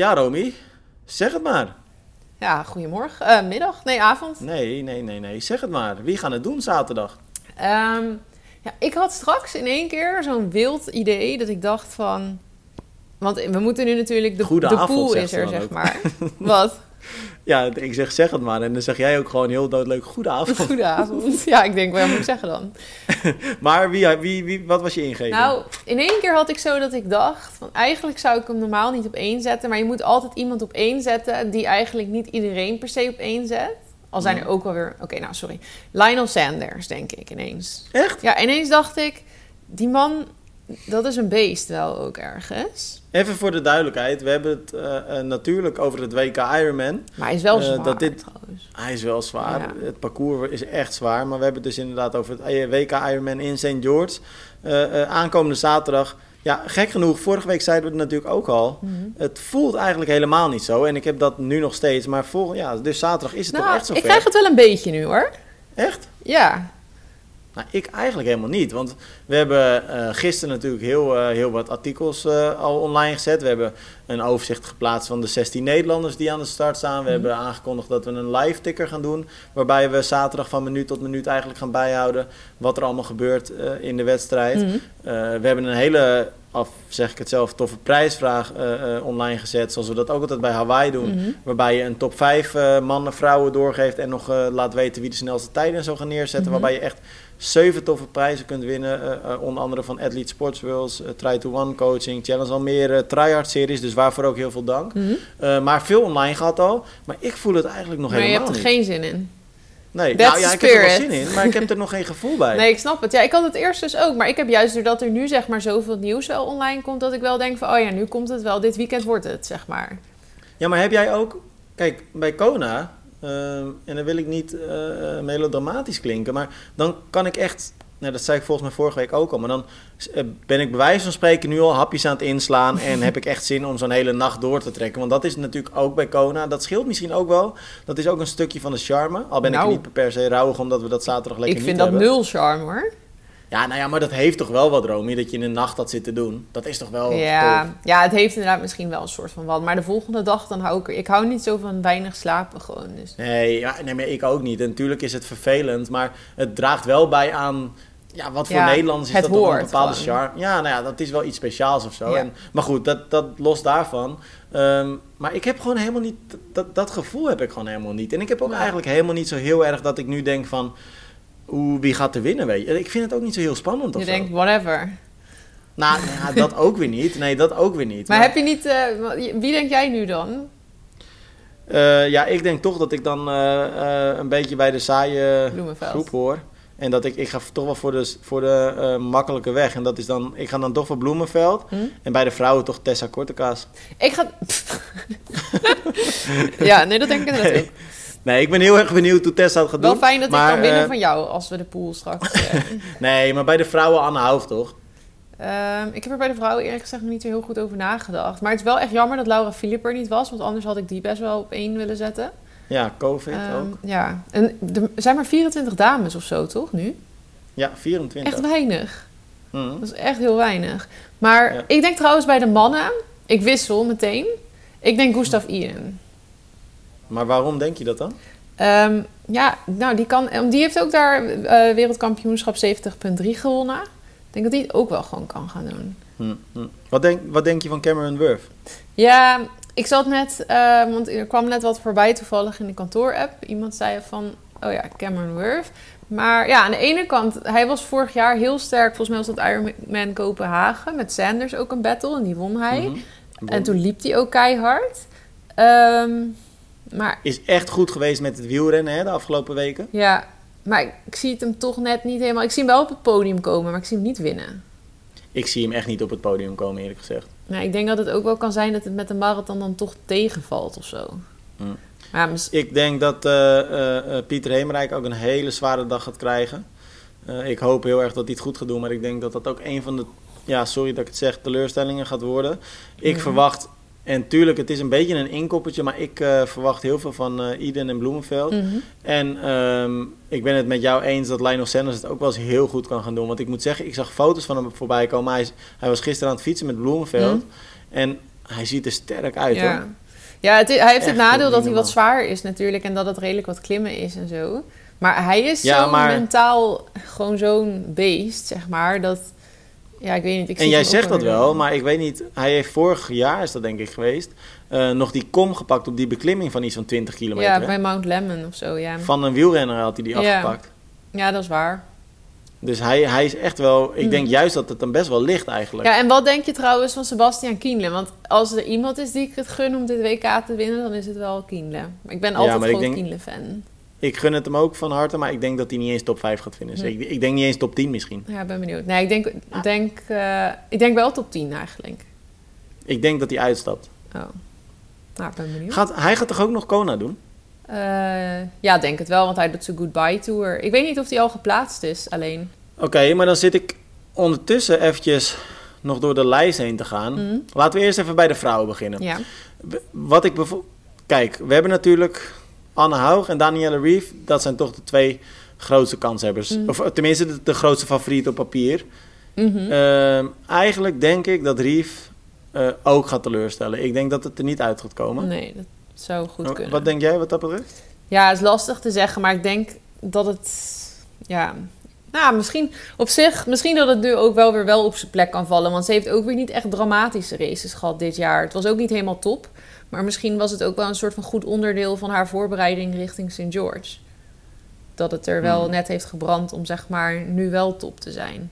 Ja, Romy, zeg het maar. Ja, goedemorgen. Eh, middag? Nee, avond. Nee, nee, nee, nee. Zeg het maar. Wie gaan het doen zaterdag? Ehm, ja, ik had straks in één keer zo'n wild idee dat ik dacht van... Want we moeten nu natuurlijk... De, Goede de avond, pool is er, zeg ook. maar. Wat? Ja, ik zeg zeg het maar. En dan zeg jij ook gewoon heel doodleuk goedenavond. Goedenavond. Ja, ik denk, wat moet ik zeggen dan? Maar wie, wie, wie, wat was je ingeving? Nou, in één keer had ik zo dat ik dacht... Van, eigenlijk zou ik hem normaal niet op één zetten... maar je moet altijd iemand op één zetten... die eigenlijk niet iedereen per se op één zet. Al zijn er ook wel weer... Oké, nou, sorry. Lionel Sanders, denk ik ineens. Echt? Ja, ineens dacht ik... Die man, dat is een beest wel ook ergens. Even voor de duidelijkheid. We hebben het eh, eh, natuurlijk over het WK Ironman. Maar hij is wel Eh, zwaar, dat dit- trouwens. Hij is wel zwaar. Ja. Het parcours is echt zwaar. Maar we hebben het dus inderdaad over het WK Ironman in St. George. Aankomende zaterdag. Ja, gek genoeg. Vorige week zeiden we het natuurlijk ook al. Mhm. Het voelt eigenlijk helemaal niet zo. En ik heb dat nu nog steeds. Maar vol, ja, dus zaterdag is het toch Nou, echt zo ik krijg het wel een beetje nu, hoor. Echt? Ja. Nou, ik eigenlijk helemaal niet. Want we hebben eh, gisteren natuurlijk heel, eh, heel wat artikels eh, al online gezet. We hebben een overzicht geplaatst van de 16 Nederlanders die aan de start staan. We Mhm. hebben aangekondigd dat we een live ticker gaan doen. Waarbij we zaterdag van minuut tot minuut eigenlijk gaan bijhouden wat er allemaal gebeurt in de wedstrijd. Mhm. We hebben een hele, of zeg ik het zelf, toffe prijsvraag eh, eh, online gezet. Zoals we dat ook altijd bij Hawaii doen. Mhm. Waarbij je een top 5 eh, mannen, vrouwen doorgeeft. En nog laat weten wie de snelste tijden en zo gaan neerzetten. Mhm. Waarbij je echt zeven toffe prijzen kunt winnen. onder andere van Athlete Sports Worlds, Try to One Coaching, Challenge Almere, Tryhard Series. Dus waarvoor ook heel veel dank. Mhm. Maar veel online gaat al. Maar ik voel het eigenlijk nog Maar je helemaal hebt er niet. geen zin in. Nee, That's nou ja, ik heb er wel zin in. Maar ik heb er nog geen gevoel bij. Nee, ik snap het. Ja, ik had het eerst dus ook. Maar ik heb juist doordat er nu zeg maar zoveel nieuws wel online komt... dat ik wel denk van, oh ja, nu komt het wel. Dit weekend wordt het, zeg maar. Ja, maar heb jij ook... Kijk, bij Kona... eh, en dan wil ik niet eh, melodramatisch klinken... maar dan kan ik echt... Nou, dat zei ik volgens mij vorige week ook al... maar dan eh, ben ik bij wijze van spreken nu al hapjes aan het inslaan... en heb ik echt zin om zo'n hele nacht door te trekken. Want dat is natuurlijk ook bij Kona. Dat scheelt misschien ook wel. Dat is ook een stukje van de charme. Al ben ik Nou. niet per se rouwig... omdat we dat zaterdag lekker ik niet vind dat hebben. nul charme, hoor. Ja, nou ja, maar dat heeft toch wel wat, Romy... dat je in de nacht dat zit te doen. Dat is toch wel... tof? Ja, ja, het heeft inderdaad misschien wel een soort van wat. Maar de volgende dag, dan hou ik er... Ik hou niet zo van weinig slapen gewoon. Dus. Nee, ja, nee, maar ik ook niet. En natuurlijk is het vervelend, maar het draagt wel bij aan. Ja, wat voor Ja, Nederlanders is dat toch een bepaalde gewoon. charme? Ja, nou ja, dat is wel iets speciaals of zo. Ja. En, maar goed, dat, dat los daarvan. Ehm, maar ik heb gewoon helemaal niet. Dat, dat gevoel heb ik gewoon helemaal niet. En ik heb ook Nee. eigenlijk helemaal niet zo heel erg dat ik nu denk van. Hoe, wie gaat er winnen, weet je? Ik vind het ook niet zo heel spannend of Je zo. denkt, whatever. Nou, nou dat ook weer niet. Nee, dat ook weer niet. Maar heb je niet... eh, wie denk jij nu dan? Eh, ja, ik denk toch dat ik dan eh, een beetje bij de saaie groep hoor. En dat ik, ik ga toch wel voor de, voor de eh, makkelijke weg. En dat is dan, ik ga dan toch voor Bloemenveld. Hm? En bij de vrouwen toch Tessa Kortekaas. Ik ga... ja, nee, dat denk ik inderdaad ook. Nee, ik ben heel erg benieuwd hoe Tessa het gaat Wel doen. fijn dat maar, ik kan winnen eh, van jou als we de pool straks... eh, Nee, maar bij de vrouwen Anne Hoog toch? Ehm, ik heb er bij de vrouwen eerlijk gezegd nog niet zo heel goed over nagedacht. Maar het is wel echt jammer dat Laura Philipp er niet was. Want anders had ik die best wel op één willen zetten. Ja, COVID Ehm, ook. Ja, en er zijn maar 24 dames of zo, toch, nu? Ja, 24. Echt weinig. Mhm. Dat is echt heel weinig. Maar Ja. ik denk trouwens bij de mannen... Ik wissel meteen. Ik denk Gustav Ien. Maar waarom denk je dat dan? Ehm, ja, nou, die, kan, die heeft ook daar eh, wereldkampioenschap 70.3 gewonnen. Ik denk dat die het ook wel gewoon kan gaan doen. Hm, hm. Wat, denk, wat denk je van Cameron Wurf? Ja, ik zat net, eh, want er kwam net wat voorbij toevallig in de kantoor-app. Iemand zei van, oh ja, Cameron Wurf. Maar ja, aan de ene kant, hij was vorig jaar heel sterk. Volgens mij was dat Ironman Kopenhagen met Sanders ook een battle en die won hij. Mhm. En toen liep hij ook keihard. Ehm, maar Is echt goed geweest met het wielrennen hè, de afgelopen weken. ja, maar ik, ik zie het hem toch net niet helemaal. Ik zie hem wel op het podium komen, maar ik zie hem niet winnen. Ik zie hem echt niet op het podium komen, eerlijk gezegd. Nou, ik denk dat het ook wel kan zijn dat het met de marathon dan toch tegenvalt of zo. Maar ja, mis- Ik denk dat eh, eh, eh, Pieter Hemerijk ook een hele zware dag gaat krijgen. Ik hoop heel erg dat hij het goed gaat doen, maar ik denk dat dat ook een van de, ja, sorry dat ik het zeg, teleurstellingen gaat worden. Ik verwacht, en tuurlijk, het is een beetje een inkoppertje, maar ik eh, verwacht heel veel van eh Iden en Bloemenveld. Mhm. En ehm, ik ben het met jou eens dat Lionel Sanders het ook wel eens heel goed kan gaan doen. Want ik moet zeggen, ik zag foto's van hem voorbij komen. Hij, is- hij was gisteren aan het fietsen met Bloemenveld. Mhm. En hij ziet er sterk uit ja. hoor. Ja, het, hij heeft Echt het nadeel dat hij wat zwaar is natuurlijk en dat het redelijk wat klimmen is en zo. Maar hij is Ja, zo maar- mentaal gewoon zo'n beest, zeg maar, dat... Ja, ik weet niet. Ik En jij zegt dat wel, maar ik weet niet. Hij heeft vorig jaar, is dat denk ik geweest, eh, nog die kom gepakt op die beklimming van iets van 20 kilometer. Ja, bij Mount Lemon of zo, ja. Van een wielrenner had hij die Ja. afgepakt. Ja, dat is waar. Dus hij, hij is echt wel. Ik Hmm. denk juist dat het hem best wel ligt eigenlijk. Ja, en wat denk je trouwens van Sebastian Kienle? Want als er iemand is die ik het gun om dit WK te winnen, dan is het wel Kienle. Ik ben Ja, altijd maar ik gewoon denk- Kienle-fan. Ik gun het hem ook van harte, maar ik denk dat hij niet eens top 5 gaat vinden. Ik, ik denk niet eens top 10 misschien. Ja, ik ben benieuwd. Nee, ik denk, denk, eh, ik denk wel top 10 eigenlijk. Ik denk dat hij uitstapt. Oh. Nou, ik ben benieuwd. Gaat, hij gaat toch ook nog Kona doen? Eh, ja, denk het wel, want hij doet zijn goodbye tour. Ik weet niet of hij al geplaatst is, alleen. Oké, maar dan zit ik ondertussen eventjes nog door de lijst heen te gaan. Hm? Laten we eerst even bij de vrouwen beginnen. Ja. Wat ik bevo- Kijk, we hebben natuurlijk Anne Haug en Danielle Reef. Dat zijn toch de twee grootste kanshebbers. Mm. Of eh, tenminste de, de grootste favorieten op papier. Mhm. Ehm, eigenlijk denk ik dat Reef eh, ook gaat teleurstellen. Ik denk dat het er niet uit gaat komen. nee, dat zou goed kunnen. Wat denk jij wat dat betreft? Ja, het is lastig te zeggen, maar ik denk dat het. Ja. Nou, misschien op zich, misschien dat het nu ook wel weer wel op zijn plek kan vallen. Want ze heeft ook weer niet echt dramatische races gehad dit jaar. Het was ook niet helemaal top. Maar misschien was het ook wel een soort van goed onderdeel van haar voorbereiding richting St. George. Dat het er wel Hmm. net heeft gebrand om zeg maar nu wel top te zijn.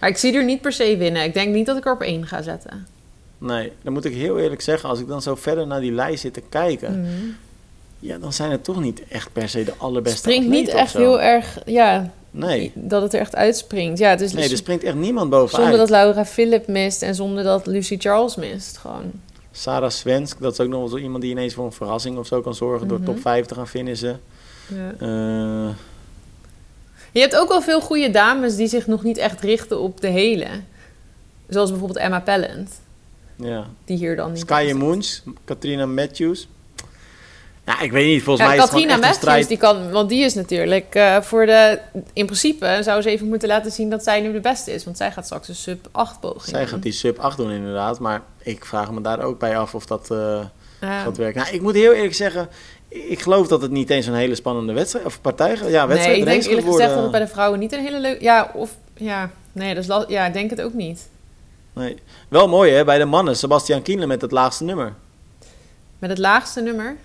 Maar ik zie er niet per se winnen. Ik denk niet dat ik er op één ga zetten. Nee, dan moet ik heel eerlijk zeggen, als ik dan zo verder naar die lijst zit te kijken, Mhm. ja, dan zijn het toch niet echt per se de allerbeste Springt niet echt heel erg, ja, Nee, dat het er echt uitspringt. Ja, het is nee, er springt echt niemand bovenuit. Zonder dat Laura Philip mist en zonder dat Lucy Charles mist. Gewoon. Sarah Svensk, dat is ook nog wel zo iemand die ineens voor een verrassing of zo kan zorgen door Mhm. top 5 te gaan finishen. Ja. Eh, Je hebt ook wel veel goede dames die zich nog niet echt richten op de hele. Zoals bijvoorbeeld Emma Pellant. ja. Die hier dan niet Sky is. Moons, Katrina Matthews. Ja, ik weet niet, volgens Ja, mij is het Katrina een Matthews, strijd. die kan, want die is natuurlijk eh, voor de... In principe zou ze even moeten laten zien dat zij nu de beste is. Want zij gaat straks een sub 8 poging Zij gaat die sub 8 doen inderdaad, maar ik vraag me daar ook bij af of dat eh, Ja. gaat werken. Nou, ik moet heel eerlijk zeggen, ik geloof dat het niet eens een hele spannende wedstrijd of partij, ja, wedstrijd nee, ik denk eerlijk gezegd dat het bij de vrouwen niet een hele leuke... Ja, of... Ja, nee, dat is ja, ik denk het ook niet. Nee. Wel mooi hè, bij de mannen, Sebastian Kienle met het laagste nummer. Met het laagste nummer.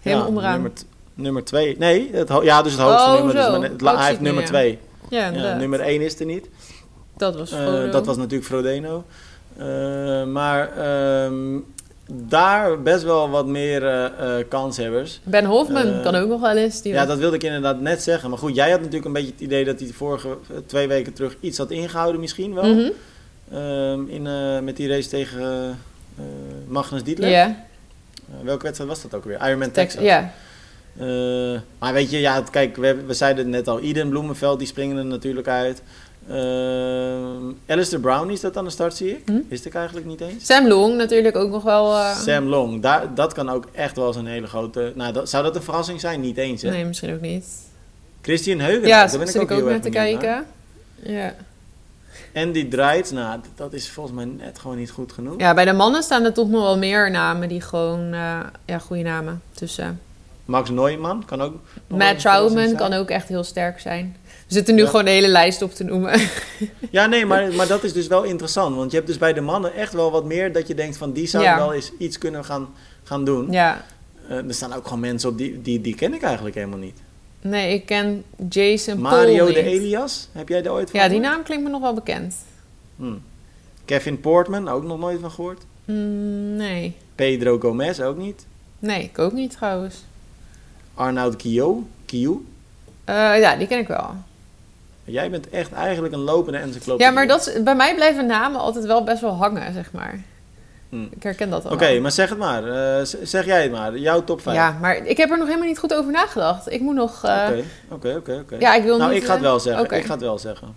Helemaal ja, onderaan. Nummer, nummer 2. Nee, het, ja, dus het hoogste Oh, nummer. Dus, het Oh, ik hij heeft het nummer nu, ja. 2. Ja, Ja, nummer 1 is er niet. Dat was Eh, dat was natuurlijk Frodeno. Eh, maar ehm, daar best wel wat meer eh, kanshebbers. Ben Hofman kan ook nog wel eens. Die Ja, dat wilde ik inderdaad net zeggen. Maar goed, jij had natuurlijk een beetje het idee dat hij de vorige twee weken terug iets had ingehouden misschien wel. Mhm. Ehm, in, met die race tegen Magnus Dietler. Ja, welke wedstrijd was dat ook weer? Ironman Tex- Texas. ja. Eh, maar weet je, ja, kijk, we, we zeiden het net al. Iden Bloemenveld, die springen er natuurlijk uit. Uh, Alistair Brown is dat aan de start, zie ik. Hm? Wist ik eigenlijk niet eens. Sam Long natuurlijk ook nog wel. eh, Sam Long, daar, dat kan ook echt wel eens een hele grote... Nou, dat, zou dat een verrassing zijn? Niet eens, hè? Nee, misschien ook niet. Christian Heugen, ja, daar ben ik ik ook ook heel naar te naar. kijken. Ja. En die draait, nou, dat is volgens mij net gewoon niet goed genoeg. ja, bij de mannen staan er toch nog wel meer namen die gewoon. eh, ja, goede namen tussen. Max Neumann kan ook... Matt een zijn. kan ook echt heel sterk zijn. We zitten nu Ja. gewoon de hele lijst op te noemen. Ja, nee, maar, maar dat is dus wel interessant. Want je hebt dus bij de mannen echt wel wat meer dat je denkt van... die Ja. wel eens iets kunnen gaan, gaan doen. ja. Eh, er staan ook gewoon mensen op die, die, die ken ik eigenlijk helemaal niet. Nee, ik ken Jason Mario Paul de niet. Elias, heb jij daar ooit van Ja, die naam klinkt me nog wel bekend. Hm. Kevin Portman, ook nog nooit van gehoord. Mm, nee. Pedro Gomez, ook niet. Nee, ik ook niet trouwens. Arnoud Kio, Kiu. Eh, ja, die ken ik wel. Jij bent echt eigenlijk een lopende encyclopedie. Ja, maar dat bij mij blijven namen altijd wel best wel hangen, zeg maar. Hm. Ik herken dat wel. Oké, maar zeg het maar. Eh, zeg jij het maar. Jouw top 5. Ja, maar ik heb er nog helemaal niet goed over nagedacht. Ik moet nog... eh, Oké, oké, oké. Ja, ik wil Nou, niet... ik ga het eh, wel zeggen. Ik ga het wel zeggen.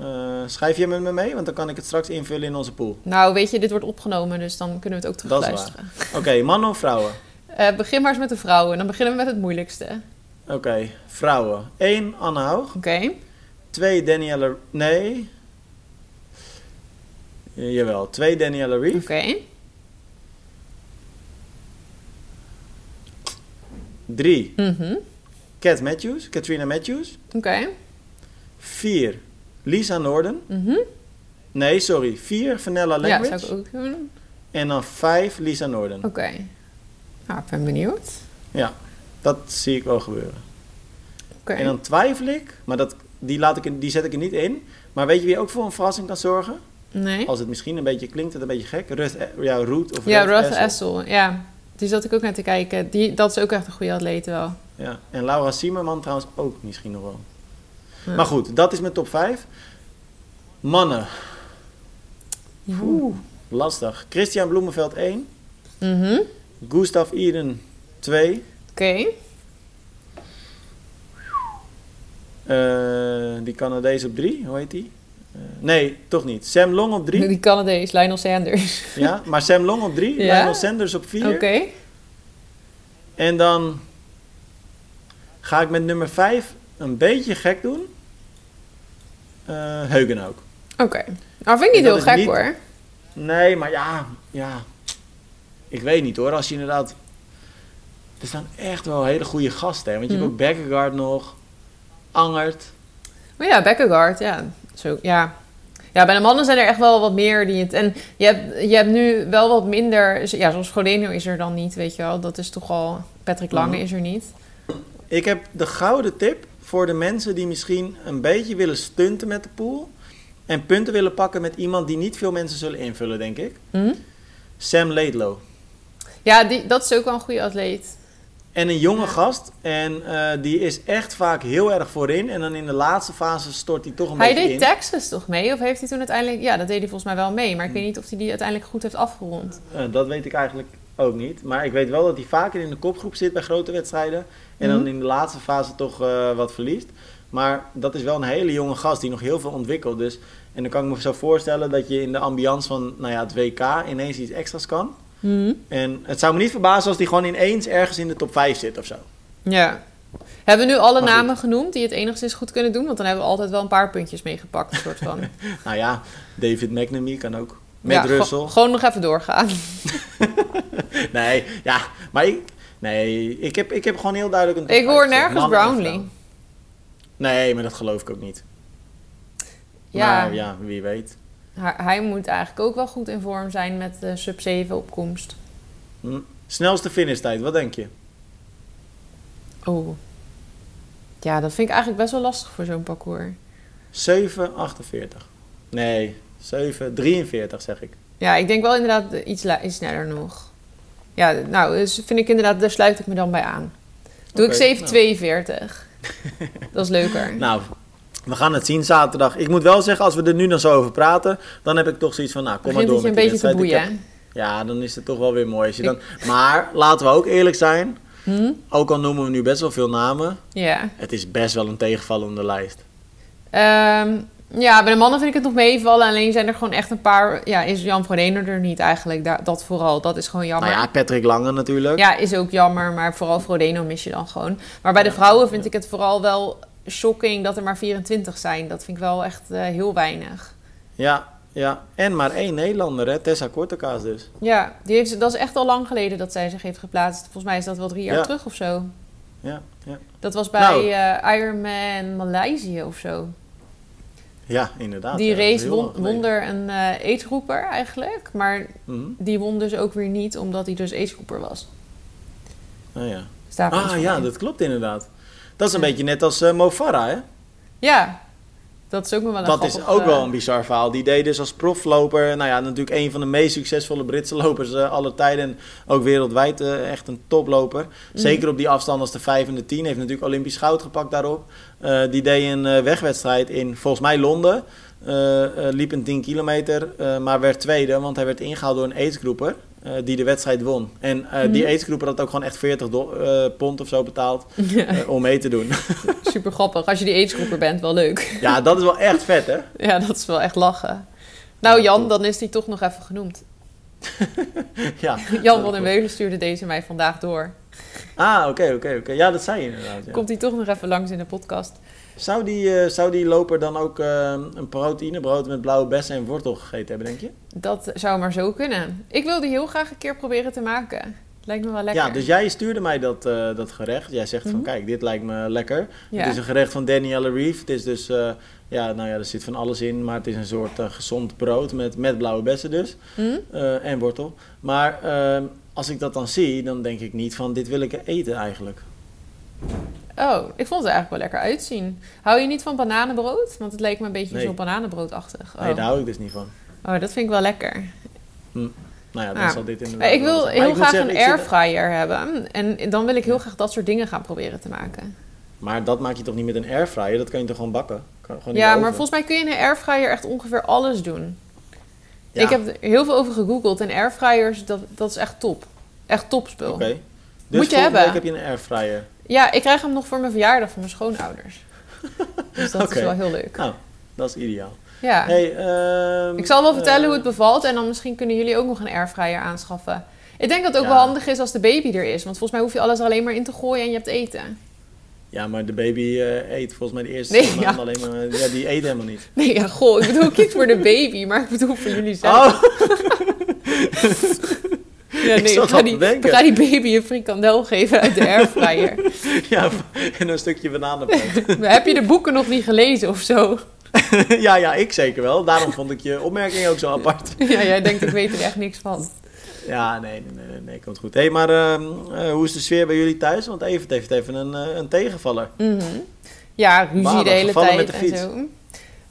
Eh, schrijf je met me mee? Want dan kan ik het straks invullen in onze pool. Nou, weet je, dit wordt opgenomen, dus dan kunnen we het ook terugluisteren. Oké, mannen of vrouwen? Eh begin maar eens met de vrouwen. Dan beginnen we met het moeilijkste. Oké, vrouwen. 1, Anne Haug. Oké. 2, Danielle... Nee. Eh, jawel, 2, Danielle Reef. Oké. Drie, Mhm. Cat Matthews, Katrina Matthews. Oké. Vier, Lisa Norden. Mhm. Nee, sorry. Vier, Vanilla Ja, Language. zou ik ook doen. En dan vijf, Lisa Norden. Oké. Nou, ik ben benieuwd. Ja, dat zie ik wel gebeuren. Oké. En dan twijfel ik, maar dat, die, laat ik, er- die zet ik er niet in. Maar weet je wie ook voor een verrassing kan zorgen? Nee. Als het misschien een beetje klinkt, het een beetje gek. Ruth, ja, Root of Ja, Ruth Ruth Essel. Essel. Ja. Die zat ik ook naar te kijken. Die, dat is ook echt een goede atleet wel. Ja. En Laura Siemerman trouwens ook misschien nog wel. Ja. Maar goed, dat is mijn top 5. Mannen, Ja. Oeh, lastig. Christian Bloemenveld 1. Mhm. Gustav Iden 2. Oké. Eh, die Canadees op 3, hoe heet die? Eh, nee, toch niet. Sam Long op 3. Die Canadees, Lionel Sanders. ja, maar Sam Long op 3. Ja? Lionel Sanders op 4. Oké. En dan ga ik met nummer 5 een beetje gek doen. Eh Heugen ook. Oké. Nou, vind ik niet heel gek niet- hoor. Nee, maar ja, ja. Ik weet niet hoor, als je inderdaad... Er staan echt wel hele goede gasten, hè. Want je hebt ook Bekkegaard nog. Angert. Maar ja, Beckegaard, ja. Zo, ja. Ja, bij de mannen zijn er echt wel wat meer die het... En je hebt, je hebt nu wel wat minder... Ja, zoals Frodeno is er dan niet, weet je wel. Dat is toch al... Patrick Lange Mhm. is er niet. Ik heb de gouden tip voor de mensen die misschien een beetje willen stunten met de pool. En punten willen pakken met iemand die niet veel mensen zullen invullen, denk ik. Hm? Sam Laidlow. Ja, die, dat is ook wel een goede atleet. En een jonge gast. En eh, die is echt vaak heel erg voorin. En dan in de laatste fase stort hij toch een Hij beetje deed in. Texas toch mee? Of heeft hij toen uiteindelijk... Ja, dat deed hij volgens mij wel mee. Maar ik weet niet of hij die uiteindelijk goed heeft afgerond. Eh, dat weet ik eigenlijk ook niet. Maar ik weet wel dat hij vaker in de kopgroep zit bij grote wedstrijden. En dan Mhm. in de laatste fase toch eh, wat verliest. Maar dat is wel een hele jonge gast die nog heel veel ontwikkelt. Dus, en dan kan ik me zo voorstellen dat je in de ambiance van nou ja, het WK ineens iets extra's kan. Hm? En het zou me niet verbazen als die gewoon ineens ergens in de top 5 zit of zo. Ja. Hebben we nu alle namen genoemd die het enigszins goed kunnen doen? Want dan hebben we altijd wel een paar puntjes meegepakt, soort van. Nou ja, David McNamee kan ook. Met Ja, Russell. go- gewoon nog even doorgaan. Nee, ja, maar ik, nee, ik, heb, ik heb gewoon heel duidelijk een Ik hoor 5 gezet. nergens Brownlee. Nee, maar dat geloof ik ook niet. Ja. Maar ja, wie weet. Hij, moet eigenlijk ook wel goed in vorm zijn met de sub 7 opkomst. Hm. Snelste finishtijd, wat denk je? Oh. Ja, dat vind ik eigenlijk best wel lastig voor zo'n parcours. 7,48. Nee, 7,43 zeg ik. Ja, ik denk wel inderdaad iets, iets sneller nog. Ja, nou, dus vind ik inderdaad, daar sluit ik me dan bij aan. Doe ik 7,42. dat is leuker. Nou, we gaan het zien zaterdag. Ik moet wel zeggen, als we er nu dan zo over praten, dan heb ik toch zoiets van, nou, kom maar door met een beetje te boeien. ja, dan is het toch wel weer mooi. Als je dan... Maar laten we ook eerlijk zijn, Hm? ook al noemen we nu best wel veel namen, Ja. het is best wel een tegenvallende lijst. Ehm, ja, bij de mannen vind ik het nog meevallen. Alleen zijn er gewoon echt een paar... Ja, is Jan Frodeno er niet eigenlijk. Da- dat vooral, dat is gewoon jammer. Nou ja, Patrick Lange natuurlijk. Ja, is ook jammer, maar vooral Frodeno mis je dan gewoon. Maar bij de vrouwen vind ik het vooral wel shocking dat er maar 24 zijn. Dat vind ik wel echt eh, heel weinig. Ja, ja. En maar één Nederlander, hè? Tessa Kortekaas dus. Ja, die heeft, dat is echt al lang geleden dat zij zich heeft geplaatst. Volgens mij is dat wel drie jaar Ja. terug of zo. Ja, ja. Dat was bij Nou. eh, Ironman Maleisië of zo. ja inderdaad. die ja, race won, lang geleden. won er een eh agegroeper eigenlijk. Maar Mhm. die won dus ook weer niet omdat hij dus agegroeper was. Ah, ja. Ah ja, dat klopt inderdaad. Dat is een beetje net als eh Mo Farah, hè? Ja, dat is ook wel een Dat is ook eh, wel een bizar verhaal. Die deed dus als profloper, nou ja, natuurlijk een van de meest succesvolle Britse lopers eh aller tijden. En ook wereldwijd eh, echt een toploper. Mhm. Zeker op die afstand als de 5 en de 10. Heeft natuurlijk Olympisch goud gepakt daarop. Eh, die deed een eh, wegwedstrijd in, volgens mij Londen. Eh, eh, liep een 10 kilometer, eh, maar werd tweede, want hij werd ingehaald door een aidsgroeper. Eh, die de wedstrijd won. En eh, die Mhm. aidsgroeper had ook gewoon echt 40 do- eh, pond of zo betaald om mee te doen. Super grappig. Als je die agegroeper bent, wel leuk. ja, dat is wel echt vet, hè? Ja, dat is wel echt lachen. Nou Ja, Jan, top. dan is die toch nog even genoemd. ja. Jan van den Meulen stuurde deze mij vandaag door. Ah, oké, oké, oké. Ja, dat zei je inderdaad. ja. Komt hij toch nog even langs in de podcast. Zou, die, eh, zou die loper dan ook eh, een proteïnebrood met blauwe bessen en wortel gegeten hebben, denk je? Dat zou maar zo kunnen. Ik wil die heel graag een keer proberen te maken. Lijkt me wel lekker. Ja, dus jij stuurde mij dat, eh, dat gerecht. Jij zegt van, Mhm. kijk, dit lijkt me lekker. Ja. Het is een gerecht van Danielle Reef. Het is dus, ja, nou ja, er zit van alles in. Maar het is een soort gezond brood met, met blauwe bessen dus. Hm? eh, en wortel. Maar ehm, als ik dat dan zie, dan denk ik niet van, dit wil ik eten eigenlijk. Oh, ik vond het eigenlijk wel lekker uitzien. Hou je niet van bananenbrood? Want het leek me een beetje Nee. zo bananenbroodachtig. Oh. Nee, daar hou ik dus niet van. oh, dat vind ik wel lekker. Nou ja, dan Ja. zal dit inderdaad... Maar ik wil heel ik graag zeggen, een airfryer hebben. En dan wil ik heel graag dat soort dingen gaan proberen te maken. Maar dat maak je toch niet met een airfryer? Dat kan je toch gewoon bakken? Kan gewoon Ja, maar volgens mij kun je in een airfryer echt ongeveer alles doen. Ja. Ik heb er heel veel over gegoogeld. En airfryers, dat, dat is echt top. Echt topspul. Oké. Dus Moet je hebben. heb je een airfryer. Ja, ik krijg hem nog voor mijn verjaardag van mijn schoonouders. dus dat is wel heel leuk. Nou, dat is ideaal. Ja. Hey, ehm, Ik zal wel vertellen eh, hoe het bevalt en dan misschien kunnen jullie ook nog een airfryer aanschaffen. Ik denk dat het ook Ja. wel handig is als de baby er is, want volgens mij hoef je alles er alleen maar in te gooien en je hebt eten. Ja, maar de baby eh, eet volgens mij de eerste Nee, ja. alleen maar... Ja, die eet helemaal niet. Nee, ja, goh, ik bedoel ook niet voor de baby, maar ik bedoel voor jullie zelf. Oh, ja, ik nee, al die, baby een frikandel geven uit de airfryer. ja, en een stukje bananenpret. Maar heb je de boeken nog niet gelezen of zo? ja, ja, ik zeker wel. Daarom vond ik je opmerking ook zo apart. ja, jij denkt ik weet er echt niks van. Ja, nee, nee, nee, nee komt goed. Hé, hey, maar ehm, eh, hoe is de sfeer bij jullie thuis? Want Evert heeft even een, eh, een tegenvaller. Mhm. Ja, ruzie de hele tijd en zo.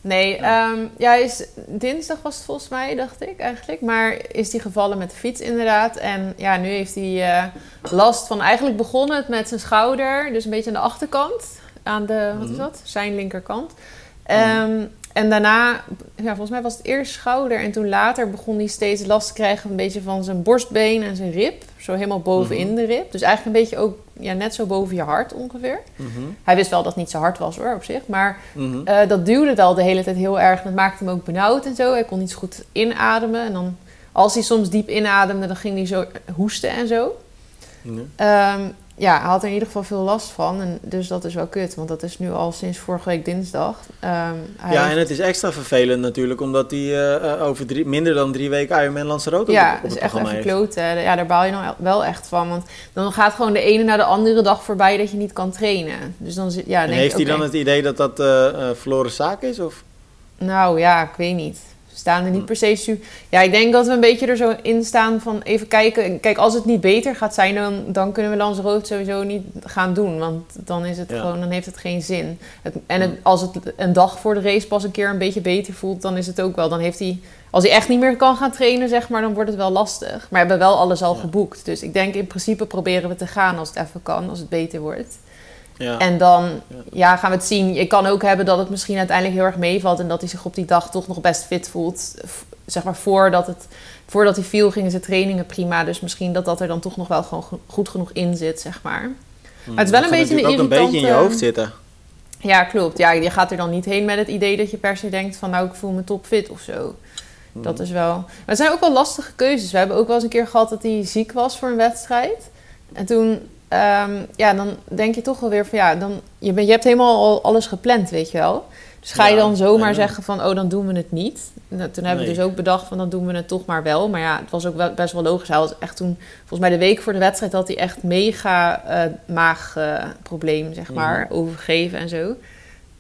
Nee, ja. ja, hij is, dinsdag was het volgens mij, dacht ik eigenlijk. Maar is hij gevallen met de fiets inderdaad. En ja, nu heeft hij eh, last van... Eigenlijk begon het met zijn schouder. Dus een beetje aan de achterkant. Aan de, wat is Mhm. dat? Zijn linkerkant. Ehm, en daarna, ja, volgens mij was het eerst schouder. En toen later begon hij steeds last te krijgen... een beetje van zijn borstbeen en zijn rib. Zo helemaal bovenin Mhm. de rib. Dus eigenlijk een beetje ook ja, net zo boven je hart ongeveer. Mhm, Hij wist wel dat het niet zo hard was hoor, op zich. Maar mhm. eh, dat duwde wel de hele tijd heel erg. Dat maakte hem ook benauwd en zo. Hij kon niet zo goed inademen. En dan, als hij soms diep inademde, dan ging hij zo hoesten en zo. Ehm, ja, hij had er in ieder geval veel last van. En dus dat is wel kut, want dat is nu al sinds vorige week dinsdag. Ehm, hij Ja, heeft- en het is extra vervelend natuurlijk, omdat hij eh, eh, over drie, minder dan drie weken Ironman Lanzarote ja, op, op dat is het echt even kloten. Ja, daar baal je dan wel echt van. Want dan gaat gewoon de ene na de andere dag voorbij dat je niet kan trainen. Dus dan zit, ja, En denk heeft hij dan het idee dat dat eh eh, verloren zaak is? Of? Nou ja, ik weet niet. We staan er niet per se Ja, ik denk dat we een beetje er zo in staan van even kijken. Kijk, als het niet beter gaat zijn, dan, dan kunnen we Lanzarote sowieso niet gaan doen. Want dan is het Ja. gewoon, dan heeft het geen zin. Het, en het, als het een dag voor de race pas een keer een beetje beter voelt, dan is het ook wel. Dan heeft hij, als hij echt niet meer kan gaan trainen, zeg maar, dan wordt het wel lastig. Maar we hebben wel alles al Ja. geboekt. Dus ik denk in principe proberen we te gaan als het even kan, als het beter wordt. Ja. En dan Ja. gaan we het zien. Je kan ook hebben dat het misschien uiteindelijk heel erg meevalt en dat hij zich op die dag toch nog best fit voelt. Zeg maar voordat, het, voordat hij viel, gingen zijn trainingen prima. Dus misschien dat dat er dan toch nog wel gewoon go- goed genoeg in zit, zeg maar. Hm, het is wel een beetje een ook een beetje in je irritante- hoofd zitten. Ja, klopt. Ja, je gaat er dan niet heen met het idee dat je per se denkt van nou, ik voel me topfit of zo. Hm. Dat is wel... Maar het zijn ook wel lastige keuzes. We hebben ook wel eens een keer gehad dat hij ziek was voor een wedstrijd. En toen, ehm, ja, dan denk je toch wel weer van ja, dan, je, bent- je hebt helemaal al alles gepland, weet je wel. Dus ga je dan zomaar ja. zeggen van oh, dan doen we het niet. Nou, toen hebben we dus ook bedacht van dan doen we het toch maar wel. Maar ja, het was ook wel, best wel logisch. Hij had echt toen, volgens mij de week voor de wedstrijd, had hij echt mega eh maagprobleem, zeg maar, Mhm. overgeven en zo.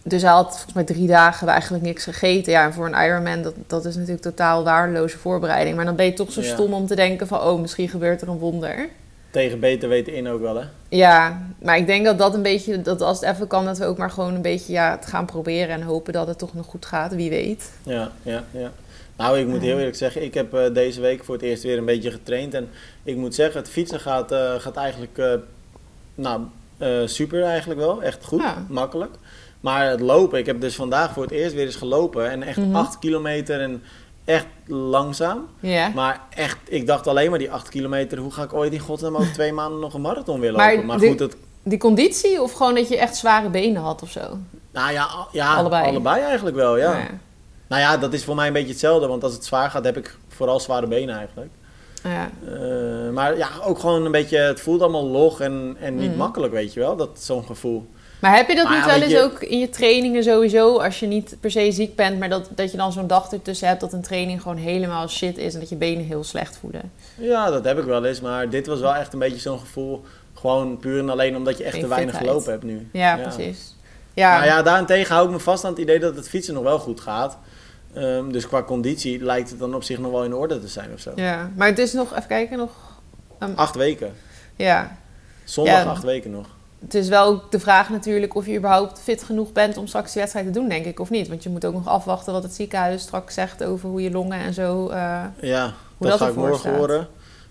Dus hij had volgens mij drie dagen eigenlijk niks gegeten. Ja, en voor een Ironman, dat, dat is natuurlijk totaal waardeloze voorbereiding. Maar dan ben je toch zo Ja. stom om te denken van... oh, misschien gebeurt er een wonder. Tegen beter weten in ook wel, hè? Ja, maar ik denk dat dat een beetje... dat als het even kan, dat we ook maar gewoon een beetje ja, het gaan proberen... en hopen dat het toch nog goed gaat, wie weet. Ja, ja, ja. Nou, ik moet heel eerlijk zeggen, ik heb eh, deze week voor het eerst weer een beetje getraind. En ik moet zeggen, het fietsen gaat, eh, gaat eigenlijk, eh, nou, super eigenlijk wel. Echt goed, Ja. makkelijk. Maar het lopen, ik heb dus vandaag voor het eerst weer eens gelopen. En echt Mhm. 8 kilometer en echt langzaam. Ja. Maar echt, ik dacht alleen maar die 8 kilometer, hoe ga ik ooit in godsnaam over twee maanden nog een marathon weer Maar lopen? Maar, de- goed, Die conditie of gewoon dat je echt zware benen had of zo? nou ja, ja Allebei. allebei. eigenlijk wel, ja. Ja. Nou ja, dat is voor mij een beetje hetzelfde, want als het zwaar gaat, heb ik vooral zware benen eigenlijk. Ja. Eh, maar ja, ook gewoon een beetje, het voelt allemaal log en, en niet Mhm. makkelijk, weet je wel, dat zo'n gevoel. Maar heb je dat Maar niet ja, wel eens je- ook in je trainingen sowieso, als je niet per se ziek bent, maar dat, dat je dan zo'n dag ertussen hebt dat een training gewoon helemaal shit is en dat je benen heel slecht voelen? Ja, dat heb ik wel eens. Maar dit was wel echt een beetje zo'n gevoel. Gewoon puur en alleen omdat je echt Geen te weinig fitheid. gelopen hebt nu. Ja, precies. Ja, Nou ja, daarentegen hou ik me vast aan het idee dat het fietsen nog wel goed gaat. Ehm, dus qua conditie lijkt het dan op zich nog wel in orde te zijn of zo. ja, maar het is nog, even kijken, nog, Acht weken. ja. Zondag Ja. acht weken nog. Het is wel ook de vraag natuurlijk of je überhaupt fit genoeg bent om straks die wedstrijd te doen, denk ik, of niet. Want je moet ook nog afwachten wat het ziekenhuis straks zegt over hoe je longen en zo. eh, Ja, Hoe dat, dat ga ik morgen staat. horen.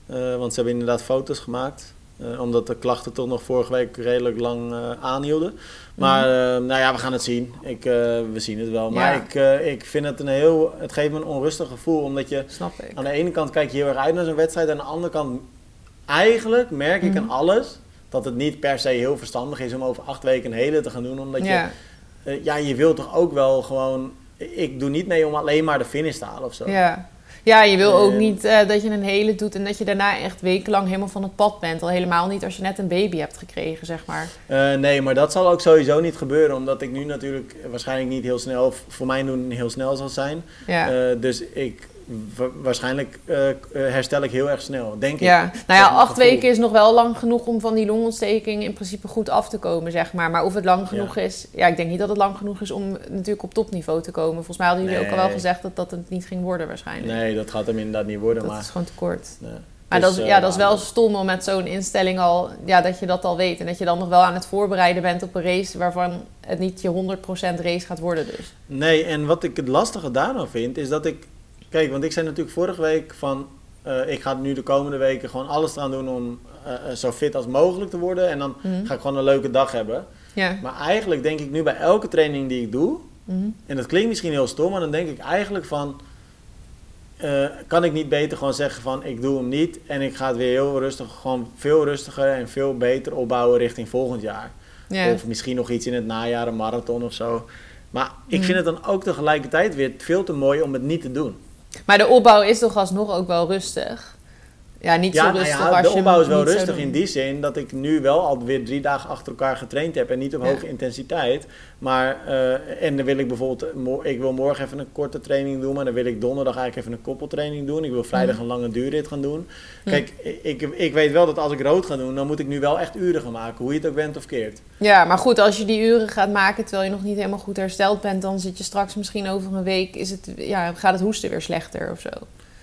Eh, want ze hebben inderdaad foto's gemaakt. Eh, omdat de klachten toch nog vorige week redelijk lang aanhielden. Maar eh, nou ja, we gaan het zien. Ik, we zien het wel. Maar Ja. ik, ik vind het een heel... Het geeft me een onrustig gevoel. Omdat je snap ik. aan de ene kant kijk je heel erg uit naar zo'n wedstrijd. En aan de andere kant eigenlijk merk ik Mhm. aan alles... dat het niet per se heel verstandig is om over acht weken een hele te gaan doen. Omdat je... Ja, eh, ja, je wilt toch ook wel gewoon... Ik doe niet mee om alleen maar de finish te halen of zo. ja. ja, je wil ook Eh, niet eh, dat je een hele doet en dat je daarna echt wekenlang helemaal van het pad bent. Al helemaal niet als je net een baby hebt gekregen, zeg maar. Nee, maar dat zal ook sowieso niet gebeuren, omdat ik nu natuurlijk waarschijnlijk niet heel snel, voor mijn doen heel snel zal zijn. Ja. Dus ik, waarschijnlijk eh, eh, herstel ik heel erg snel, denk ik. Ja, nou ja, acht weken is nog wel lang genoeg om van die longontsteking in principe goed af te komen, zeg maar. Maar of het lang genoeg is, ja, ik denk niet dat het lang genoeg is om natuurlijk op topniveau te komen. Volgens mij hadden jullie ook al wel gezegd dat dat het niet ging worden waarschijnlijk. Nee, dat gaat hem inderdaad niet worden, dat maar... is gewoon te kort. nee. Maar Dus, dat, is, eh, ja, dat is wel stom om met zo'n instelling al, ja, dat je dat al weet. En dat je dan nog wel aan het voorbereiden bent op een race waarvan het niet je 100% race gaat worden dus. Nee, en wat ik het lastige daarvan vind, is dat ik... Kijk, want ik zei natuurlijk vorige week van... eh, ik ga nu de komende weken gewoon alles eraan doen om eh, eh, zo fit als mogelijk te worden. En dan Mhm. ga ik gewoon een leuke dag hebben. Ja. Maar eigenlijk denk ik nu bij elke training die ik doe... Mhm. En dat klinkt misschien heel stom, maar dan denk ik eigenlijk van... kan ik niet beter gewoon zeggen van ik doe hem niet en ik ga het weer heel rustig, gewoon veel rustiger en veel beter opbouwen richting volgend jaar. Ja. Of misschien nog iets in het najaar, een marathon of zo. Maar ik Mhm. vind het dan ook tegelijkertijd weer veel te mooi om het niet te doen. Maar de opbouw is toch alsnog ook wel rustig? Ja, niet ja, zo nou rustig ja, de opbouw is wel rustig in die zin dat ik nu wel alweer drie dagen achter elkaar getraind heb en niet op Ja. hoge intensiteit. Maar, eh, en dan wil ik bijvoorbeeld, ik wil morgen even een korte training doen, maar dan wil ik donderdag eigenlijk even een koppeltraining doen. Ik wil vrijdag Mhm. een lange duurrit gaan doen. Ja. Kijk, ik, ik weet wel dat als ik rood ga doen, dan moet ik nu wel echt uren gaan maken, hoe je het ook bent of keert. Ja, maar goed, als je die uren gaat maken terwijl je nog niet helemaal goed hersteld bent, dan zit je straks misschien over een week, is het, ja, gaat het hoesten weer slechter of zo.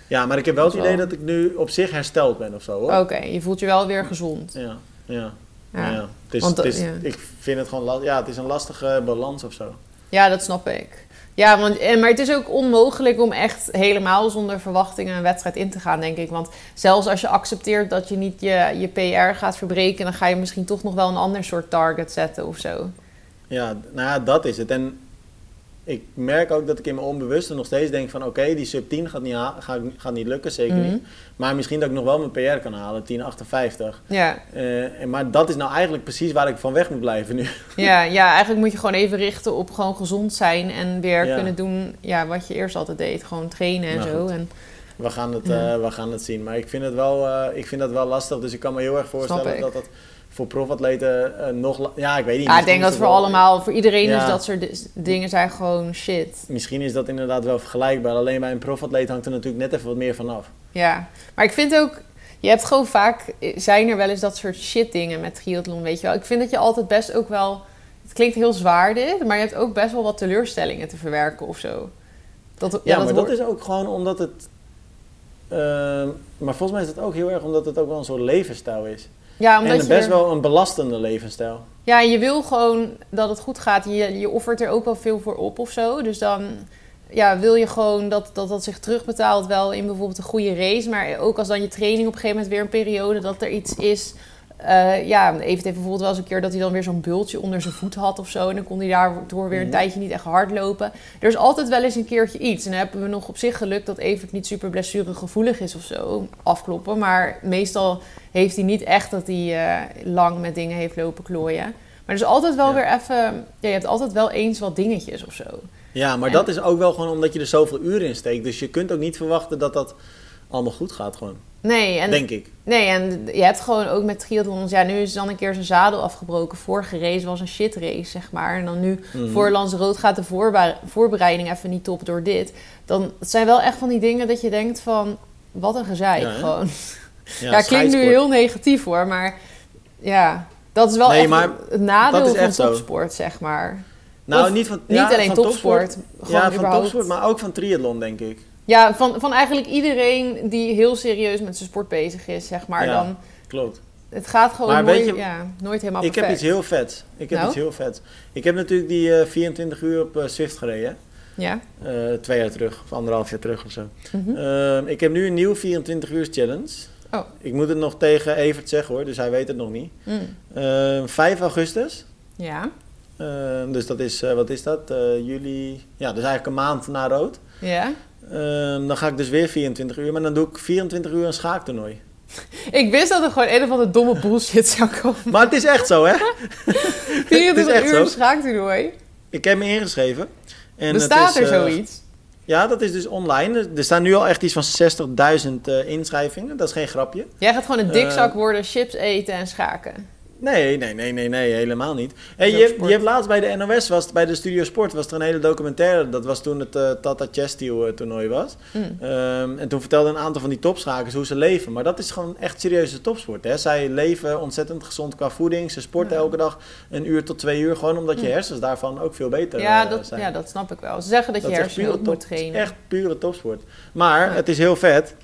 Ja, maar ik heb wel het idee wel- dat ik nu op zich hersteld ben of zo hoor. Oké, je voelt je wel weer gezond. Ja, ja. Ja, ja. Het is, Want, het is, ja. Ik vind het gewoon, ja, het is een lastige balans of zo. Ja, dat snap ik. Ja, want, eh, maar het is ook onmogelijk om echt helemaal zonder verwachtingen een wedstrijd in te gaan, denk ik. Want zelfs als je accepteert dat je niet je, je PR gaat verbreken, dan ga je misschien toch nog wel een ander soort target zetten of zo. Ja, nou ja, dat is het. En ik merk ook dat ik in mijn onbewuste nog steeds denk van... oké, die sub 10 gaat niet, gaat, gaat niet lukken, zeker Mhm. niet. Maar misschien dat ik nog wel mijn PR kan halen, 10,58. Ja. Eh, maar dat is nou eigenlijk precies waar ik van weg moet blijven nu. Ja, ja, eigenlijk moet je gewoon even richten op gewoon gezond zijn en weer Ja. kunnen doen ja, wat je eerst altijd deed. Gewoon trainen en Maar zo. goed. En, We gaan het, Ja. eh, we gaan het zien. Maar ik vind het, wel, eh, ik vind dat wel lastig. Dus ik kan me heel erg voorstellen dat dat voor profatleten eh, nog... Ja, ik weet niet. ja, ik denk dat voor wel- allemaal, voor iedereen Ja. is dat soort di- dingen zijn gewoon shit. Misschien is dat inderdaad wel vergelijkbaar. Alleen bij een profatleet hangt er natuurlijk net even wat meer van af. Ja, maar ik vind ook, je hebt gewoon vaak, zijn er wel eens dat soort shit dingen met triathlon, weet je wel. Ik vind dat je altijd best ook wel, het klinkt heel zwaar dit, maar je hebt ook best wel wat teleurstellingen te verwerken of zo. Dat, ja, Ja, dat maar hoort- dat is ook gewoon omdat het... ehm, maar volgens mij is het ook heel erg omdat het ook wel een soort levensstijl is. Ja, omdat En je best er- wel een belastende levensstijl. Ja, je wil gewoon dat het goed gaat. Je, je offert er ook wel veel voor op of zo. Dus dan ja, wil je gewoon dat, dat dat zich terugbetaalt wel in bijvoorbeeld een goede race. Maar ook als dan je training op een gegeven moment weer een periode dat er iets is. Eh, ja, even heeft bijvoorbeeld wel eens een keer dat hij dan weer zo'n bultje onder zijn voet had of zo. En dan kon hij daardoor weer een Mhm. tijdje niet echt hardlopen. Er is altijd wel eens een keertje iets. En dan hebben we nog op zich geluk dat Evert niet super blessuregevoelig is of zo. Afkloppen. Maar meestal heeft hij niet echt dat hij eh, lang met dingen heeft lopen klooien. Maar er is altijd wel Ja. weer even... Ja, je hebt altijd wel eens wat dingetjes of zo. Ja, maar En- dat is ook wel gewoon omdat je er zoveel uren in steekt. Dus je kunt ook niet verwachten dat dat allemaal goed gaat gewoon. Nee, en, denk ik. nee, en je hebt gewoon ook met triathlons... Ja, nu is dan een keer zijn zadel afgebroken. Vorige race was een shit race, zeg maar. En dan nu Mhm. voor Lanzarote gaat de voorbereiding even niet top door dit. Dan het zijn wel echt van die dingen dat je denkt van... Wat een gezeik, Ja, gewoon. Ja, Ja, klinkt nu heel negatief hoor, maar ja, dat is wel Nee, echt het nadeel dat is van zo. topsport, zeg maar. Nou, Of niet, van, Niet alleen van topsport, Ja, van überhaupt. topsport, maar ook van triathlon, denk ik. Ja, van, van eigenlijk iedereen die heel serieus met zijn sport bezig is, zeg maar. Ja, Dan, Klopt. het gaat gewoon Maar nooit, je, ja, nooit helemaal Ik heb perfect. iets heel vets. Ik heb Nou? iets heel vets. Ik heb natuurlijk die eh, 24 uur op eh, Swift gereden. Ja? Eh, twee jaar terug, of anderhalf jaar terug of zo. Mhm. Ehm, ik heb nu een nieuw 24 uur challenge. Oh. Ik moet het nog tegen Evert zeggen hoor, dus hij weet het nog niet. Mm. Ehm, 5 augustus. Ja, Ehm, dus dat is, wat is dat? Juli. Ja, dus eigenlijk een maand na rood. ja. Ehm, dan ga ik dus weer 24 uur, maar dan doe ik 24 uur een schaaktoernooi. Ik wist dat er gewoon een of andere domme bullshit zou komen. Maar het is echt zo, hè? 24 echt uur zo. schaaktoernooi. Ik heb me ingeschreven. En het Bestaat is, er eh, zoiets? Ja, dat is dus online. Er staan nu al echt iets van 60.000 eh, inschrijvingen. Dat is geen grapje. Jij gaat gewoon een eh, dikzak worden, chips eten en schaken. Nee, nee, nee, nee, nee, helemaal niet. Hey, je, je hebt laatst bij de NOS, was, bij de Studio Sport, was er een hele documentaire. Dat was toen het eh, Tata Chess Steel eh, toernooi was. Mm. Ehm, en toen vertelden een aantal van die topschakers hoe ze leven. Maar dat is gewoon echt serieuze topsport. Hè? Zij leven ontzettend gezond qua voeding. Ze sporten elke dag een uur tot twee uur. Gewoon omdat je Mm. hersens daarvan ook veel beter Ja eh, dat, zijn. ja, dat snap ik wel. Ze zeggen dat, Dat je hersenen pure moet trainen. echt pure topsport. Maar Ja. het is heel vet.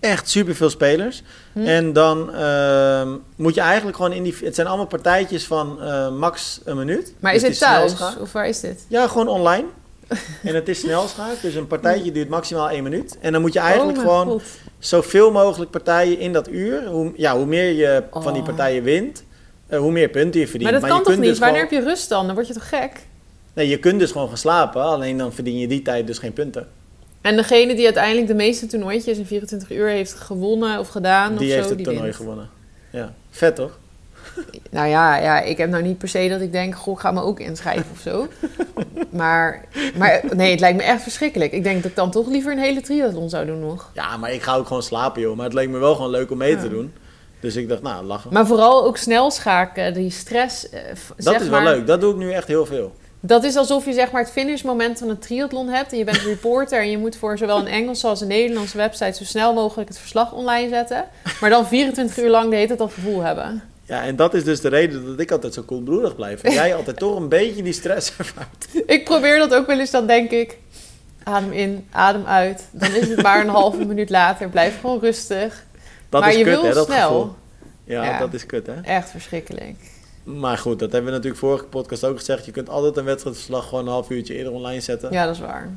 Echt superveel spelers. Hm. En dan ehm, moet je eigenlijk gewoon in die... Het zijn allemaal partijtjes van eh, max een minuut. Maar Dus is het dit thuis? snelschaak. Of waar is dit? Ja, gewoon online. en het is snelschaak. Dus een partijtje duurt maximaal één minuut. En dan moet je eigenlijk oh, mijn gewoon God. zoveel mogelijk partijen in dat uur... Hoe, ja, hoe meer je van die Oh. partijen wint... eh, hoe meer punten je verdient. Maar dat kan toch niet? dus Wanneer gewoon- heb je rust dan? Dan word je toch gek? Nee, je kunt dus gewoon gaan slapen. Alleen dan verdien je die tijd dus geen punten. En degene die uiteindelijk de meeste toernooitjes in 24 uur heeft gewonnen of gedaan die of heeft het die toernooi wint. gewonnen. Ja, vet toch? Nou ja, ja, ik heb nou niet per se dat ik denk, goh, ik ga me ook inschrijven of zo. maar, maar nee, het lijkt me echt verschrikkelijk. Ik denk dat ik dan toch liever een hele triathlon zou doen nog. Ja, maar ik ga ook gewoon slapen, joh. Maar het leek me wel gewoon leuk om mee Ja. te doen. Dus ik dacht, nou, lachen. Maar vooral ook snel schaken, die stress. eh, dat is wel maar, leuk. Dat doe ik nu echt heel veel. Dat is alsof je zeg maar het finishmoment van een triathlon hebt. En je bent reporter en je moet voor zowel een Engelse als een Nederlandse website zo snel mogelijk het verslag online zetten. Maar dan 24 uur lang de hele tijd dat gevoel hebben. Ja, en dat is dus de reden dat ik altijd zo koelbloedig blijf. En jij altijd toch een beetje die stress ervaart. Ik probeer dat ook wel eens, dan denk ik, adem in, adem uit. Dan is het maar een halve minuut later, blijf gewoon rustig. Dat maar is je kut, wil hè, dat snel. Ja. dat is kut, hè. Echt verschrikkelijk. Maar goed, dat hebben we natuurlijk vorige podcast ook gezegd. Je kunt altijd een wedstrijdverslag gewoon een half uurtje eerder online zetten. Ja, dat is waar.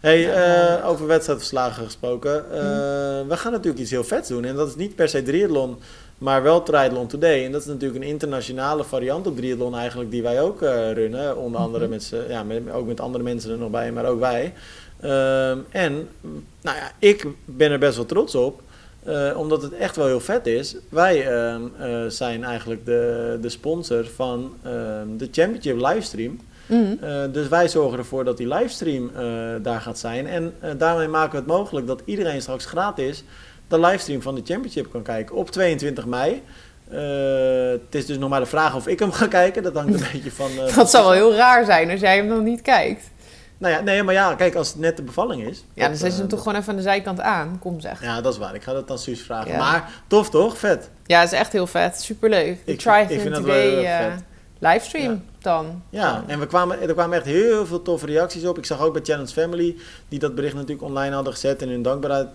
Hey, Ja. eh, over wedstrijdverslagen gesproken. Eh, We gaan natuurlijk iets heel vets doen. En dat is niet per se triathlon, maar wel Triathlon Today. En dat is natuurlijk een internationale variant op triathlon eigenlijk, die wij ook eh, runnen. Onder andere Mhm. met, z'n- ja, met, ook met andere mensen er nog bij, maar ook wij. Ehm, en nou ja, ik ben er best wel trots op. eh, omdat het echt wel heel vet is. Wij ehm, eh, zijn eigenlijk de, de sponsor van ehm, de Championship livestream. Mhm. Eh, dus wij zorgen ervoor dat die livestream daar gaat zijn. En daarmee maken we het mogelijk dat iedereen straks gratis de livestream van de Championship kan kijken op 22 mei. Het is dus nog maar de vraag of ik hem ga kijken. Dat hangt een beetje van. Dat zou wel heel raar zijn als jij hem dan niet kijkt. Nou ja, nee, maar ja, kijk, als het net de bevalling is. Ja, dan zet je hem eh, toch gewoon even aan de zijkant aan. Kom zeg. Ja, dat is waar. Ik ga dat aan Suus vragen. Ja. Maar tof toch? Vet. Ja, het is echt heel vet. Superleuk. Ik- Triathlon ik vind dat wel vet. livestream dan. Ja, en we kwamen, er kwamen echt heel veel toffe reacties op. Ik zag ook bij Challenge Family, die dat bericht natuurlijk online hadden gezet en hun dankbaarheid,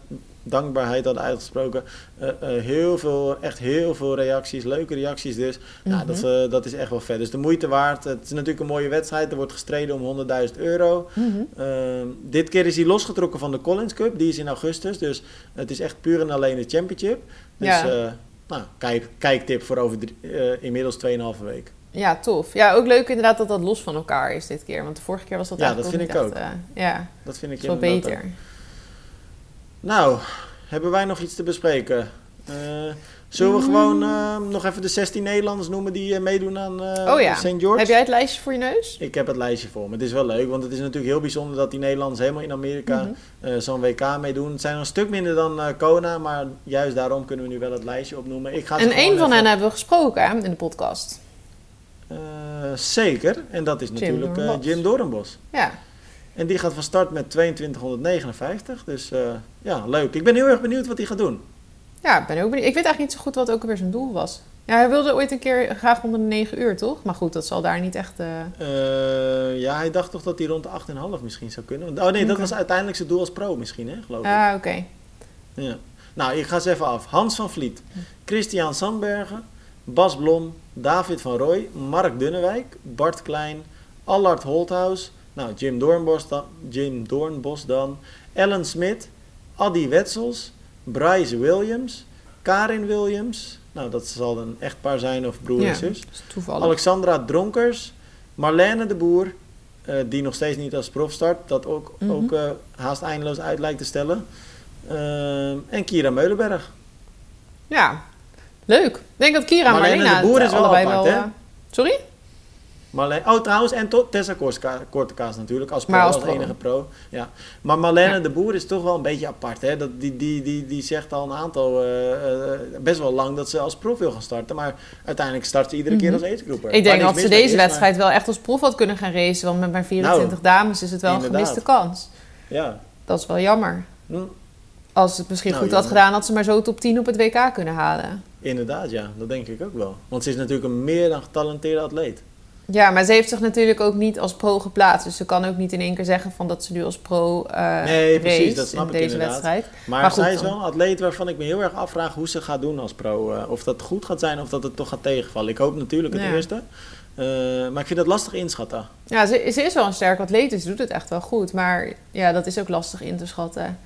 dankbaarheid hadden uitgesproken. Eh, heel veel, echt heel veel reacties, leuke reacties dus. Ja, Mhm. dat, eh, dat is echt wel vet. Dus de moeite waard. Het is natuurlijk een mooie wedstrijd. Er wordt gestreden om 100.000 euro. Mhm. Ehm, dit keer is hij losgetrokken van de Collins Cup. Die is in augustus. Dus het is echt puur en alleen de championship. Dus Ja. nou, kijk, kijktip voor over drie- inmiddels 2,5 week. Ja, tof. Ja, ook leuk inderdaad dat dat los van elkaar is dit keer. Want de vorige keer was dat Ja, eigenlijk dat ook vind ik echt, eh, ja, Dat vind ik is wel inderdaad ook. Nou, hebben wij nog iets te bespreken? Eh, Zullen we gewoon eh, nog even de 16 Nederlanders noemen die eh, meedoen aan eh Oh ja. St. George? Heb jij het lijstje voor je neus? Ik heb het lijstje voor me. Het is wel leuk, want het is natuurlijk heel bijzonder dat die Nederlanders helemaal in Amerika Mhm. zo'n WK meedoen. Het zijn er een stuk minder dan Kona, maar juist daarom kunnen we nu wel het lijstje opnoemen. Ik ga En één van hen hebben we gesproken hè, in de podcast. Zeker, en dat is Jim natuurlijk. Jim Doornbos. Ja. En die gaat van start met 2259, dus eh, ja, leuk. Ik ben heel erg benieuwd wat hij gaat doen. Ja, ik ben ook benieuwd. Ik weet eigenlijk niet zo goed wat ook weer zijn doel was. Ja, hij wilde ooit een keer graag onder de 9 uur, toch? Maar goed, dat zal daar niet echt... eh, Eh, ja, hij dacht toch dat hij rond de 8,5 misschien zou kunnen. Oh nee, dat was uiteindelijk zijn doel als pro misschien, hè, geloof ik. Ah, oké. Ja. Nou, ik ga ze even af. Hans van Vliet, Christian Sandbergen, Bas Blom, David van Rooij, Mark Dunnewijk, Bart Klein, Allard Holthaus, nou, Jim Doornbos dan, Jim Doornbos dan, Ellen Smit, Addy Wetsels, Bryce Williams, Karin Williams, nou, dat zal een echtpaar zijn of broer Ja. en zus. Alexandra Dronkers, Marlene de Boer, eh, die nog steeds niet als prof start, dat ook, Mhm. ook eh, haast eindeloos uit lijkt te stellen. Ehm, en Kira Meulenberg. Ja, leuk. Ik denk dat Kira en Marlene Marlena de Boer is wel apart, wel... hè? eh, Sorry? Marlene, oh, trouwens, en Tessa Korska- Kortekaas natuurlijk, als pro, Maar als, als pro. enige pro. Ja. Maar Marlene Ja. de Boer is toch wel een beetje apart. Hè? Dat, die, die, die, die zegt al een aantal, eh, eh, best wel lang dat ze als prof wil gaan starten. Maar uiteindelijk start ze iedere keer Mhm. als agegroeper. Ik denk dat ze deze is, maar- wedstrijd wel echt als prof had kunnen gaan racen. Want met mijn 24 dames is het wel een Nou, gemiste kans. Ja. Dat is wel jammer. Hm, Als ze het misschien Nou, goed had gedaan, had ze maar zo top 10 op het WK kunnen halen. inderdaad, ja. Dat denk ik ook wel. Want ze is natuurlijk een meer dan getalenteerde atleet. Ja, maar ze heeft zich natuurlijk ook niet als pro geplaatst. Dus ze kan ook niet in één keer zeggen van dat ze nu als pro eh Nee, precies, dat snap in ik deze inderdaad. wedstrijd. Maar, Maar goed zij is wel een atleet waarvan ik me heel erg afvraag hoe ze gaat doen als pro. Eh, of dat goed gaat zijn of dat het toch gaat tegenvallen. Ik hoop natuurlijk het Ja. eerste. Eh, maar ik vind het lastig inschatten. Ja, ze, ze is wel een sterk atleet, dus ze doet het echt wel goed. Maar ja, dat is ook lastig in te schatten.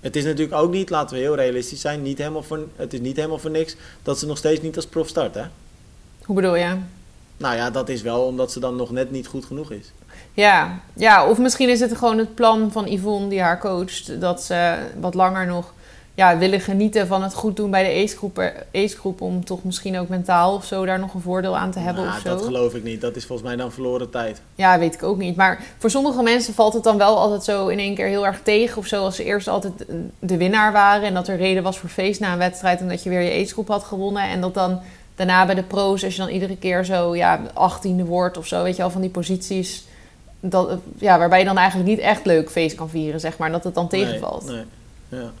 Het is natuurlijk ook niet, laten we heel realistisch zijn, niet helemaal voor, het is niet helemaal voor niks dat ze nog steeds niet als prof start. Hè? Hoe bedoel je? Nou ja, dat is wel omdat ze dan nog net niet goed genoeg is. Ja, ja, of misschien is het gewoon het plan van Yvonne die haar coacht. Dat ze wat langer nog ja, willen genieten van het goed doen bij de ace-groep, ace-groep. Om toch misschien ook mentaal of zo daar nog een voordeel aan te hebben Nou, of zo. dat geloof ik niet. Dat is volgens mij dan verloren tijd. Ja, weet ik ook niet. Maar voor sommige mensen valt het dan wel altijd zo in één keer heel erg tegen. Of zo als ze eerst altijd de winnaar waren. En dat er reden was voor feest na een wedstrijd. En dat je weer je ace-groep had gewonnen. En dat dan daarna bij de pro's, als je dan iedere keer zo ja, achttiende wordt of zo. Weet je al van die posities. Dat, ja, waarbij je dan eigenlijk niet echt leuk feest kan vieren, zeg maar. en Dat het dan tegenvalt. Nee, nee. Ja.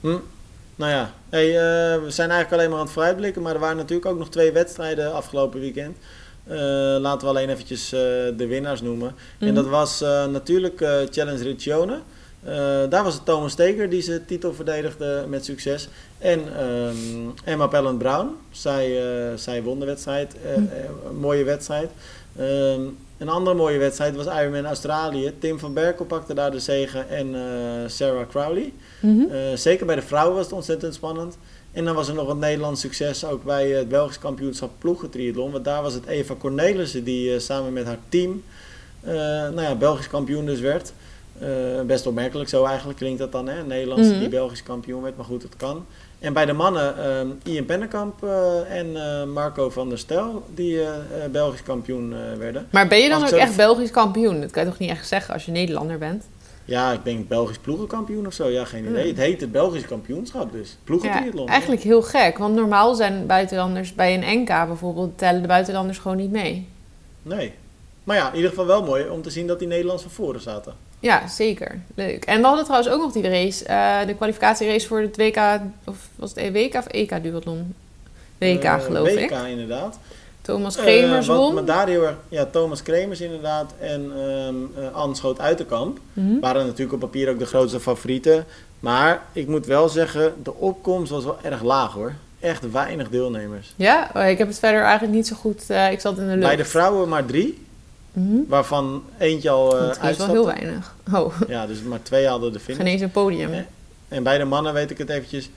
Hm. Nou ja, hey, eh, we zijn eigenlijk alleen maar aan het vooruitblikken. Maar er waren natuurlijk ook nog twee wedstrijden afgelopen weekend. Eh, laten we alleen eventjes eh, de winnaars noemen. En Mhm. dat was natuurlijk Challenge Riccione. Eh, daar was het Thomas Steker die zijn titel verdedigde met succes. En ehm, Emma Pelland Brown. Zij, eh, zij won de wedstrijd. Eh, Hm. een mooie wedstrijd. Ehm, een andere mooie wedstrijd was Ironman Australië. Tim van Berkel pakte daar de zegen en Sarah Crowley. Mhm. Zeker bij de vrouwen was het ontzettend spannend. En dan was er nog een Nederlands succes ook bij het Belgisch kampioenschap ploegentriathlon. Want daar was het Eva Cornelissen die samen met haar team nou ja, Belgisch kampioen dus werd. Eh, best opmerkelijk zo eigenlijk klinkt dat dan, hè? Een Nederlandse Mhm. die Belgisch kampioen werd, maar goed, het kan. En bij de mannen ehm, Ian Pennekamp eh, en eh, Marco van der Stel die Belgisch kampioen werden. Maar ben je dan ook zo- echt Belgisch kampioen? Dat kan je toch niet echt zeggen als je Nederlander bent? Ja, ik denk Belgisch ploegenkampioen of zo, ja, geen idee. Het heet het Belgisch kampioenschap dus. Ja, Ploegentriathlon. eigenlijk heel gek. Want normaal zijn buitenlanders bij een NK bijvoorbeeld... tellen de buitenlanders gewoon niet mee. Nee. Maar ja, in ieder geval wel mooi om te zien dat die Nederlands van voren zaten. Ja, zeker. Leuk. En we hadden trouwens ook nog die race, eh, de kwalificatierace voor het WK, of was het WK of EK duathlon? WK Eh, geloof WK ik. inderdaad. Thomas Eh, Kremers won. me daar heel erg, ja, Thomas Kremers inderdaad en eh, Anne Schoot Uitenkamp Mhm. waren natuurlijk op papier ook de grootste favorieten. Maar ik moet wel zeggen, de opkomst was wel erg laag hoor. Echt weinig deelnemers. Ja, oh, ik heb het verder eigenlijk niet zo goed. ik zat in de lucht. Bij de vrouwen maar drie, Mhm. waarvan eentje al eh Dat is wel heel weinig. Oh, Ja, dus maar twee hadden de finish. geen eens een podium. Ja. En bij de mannen weet ik het eventjes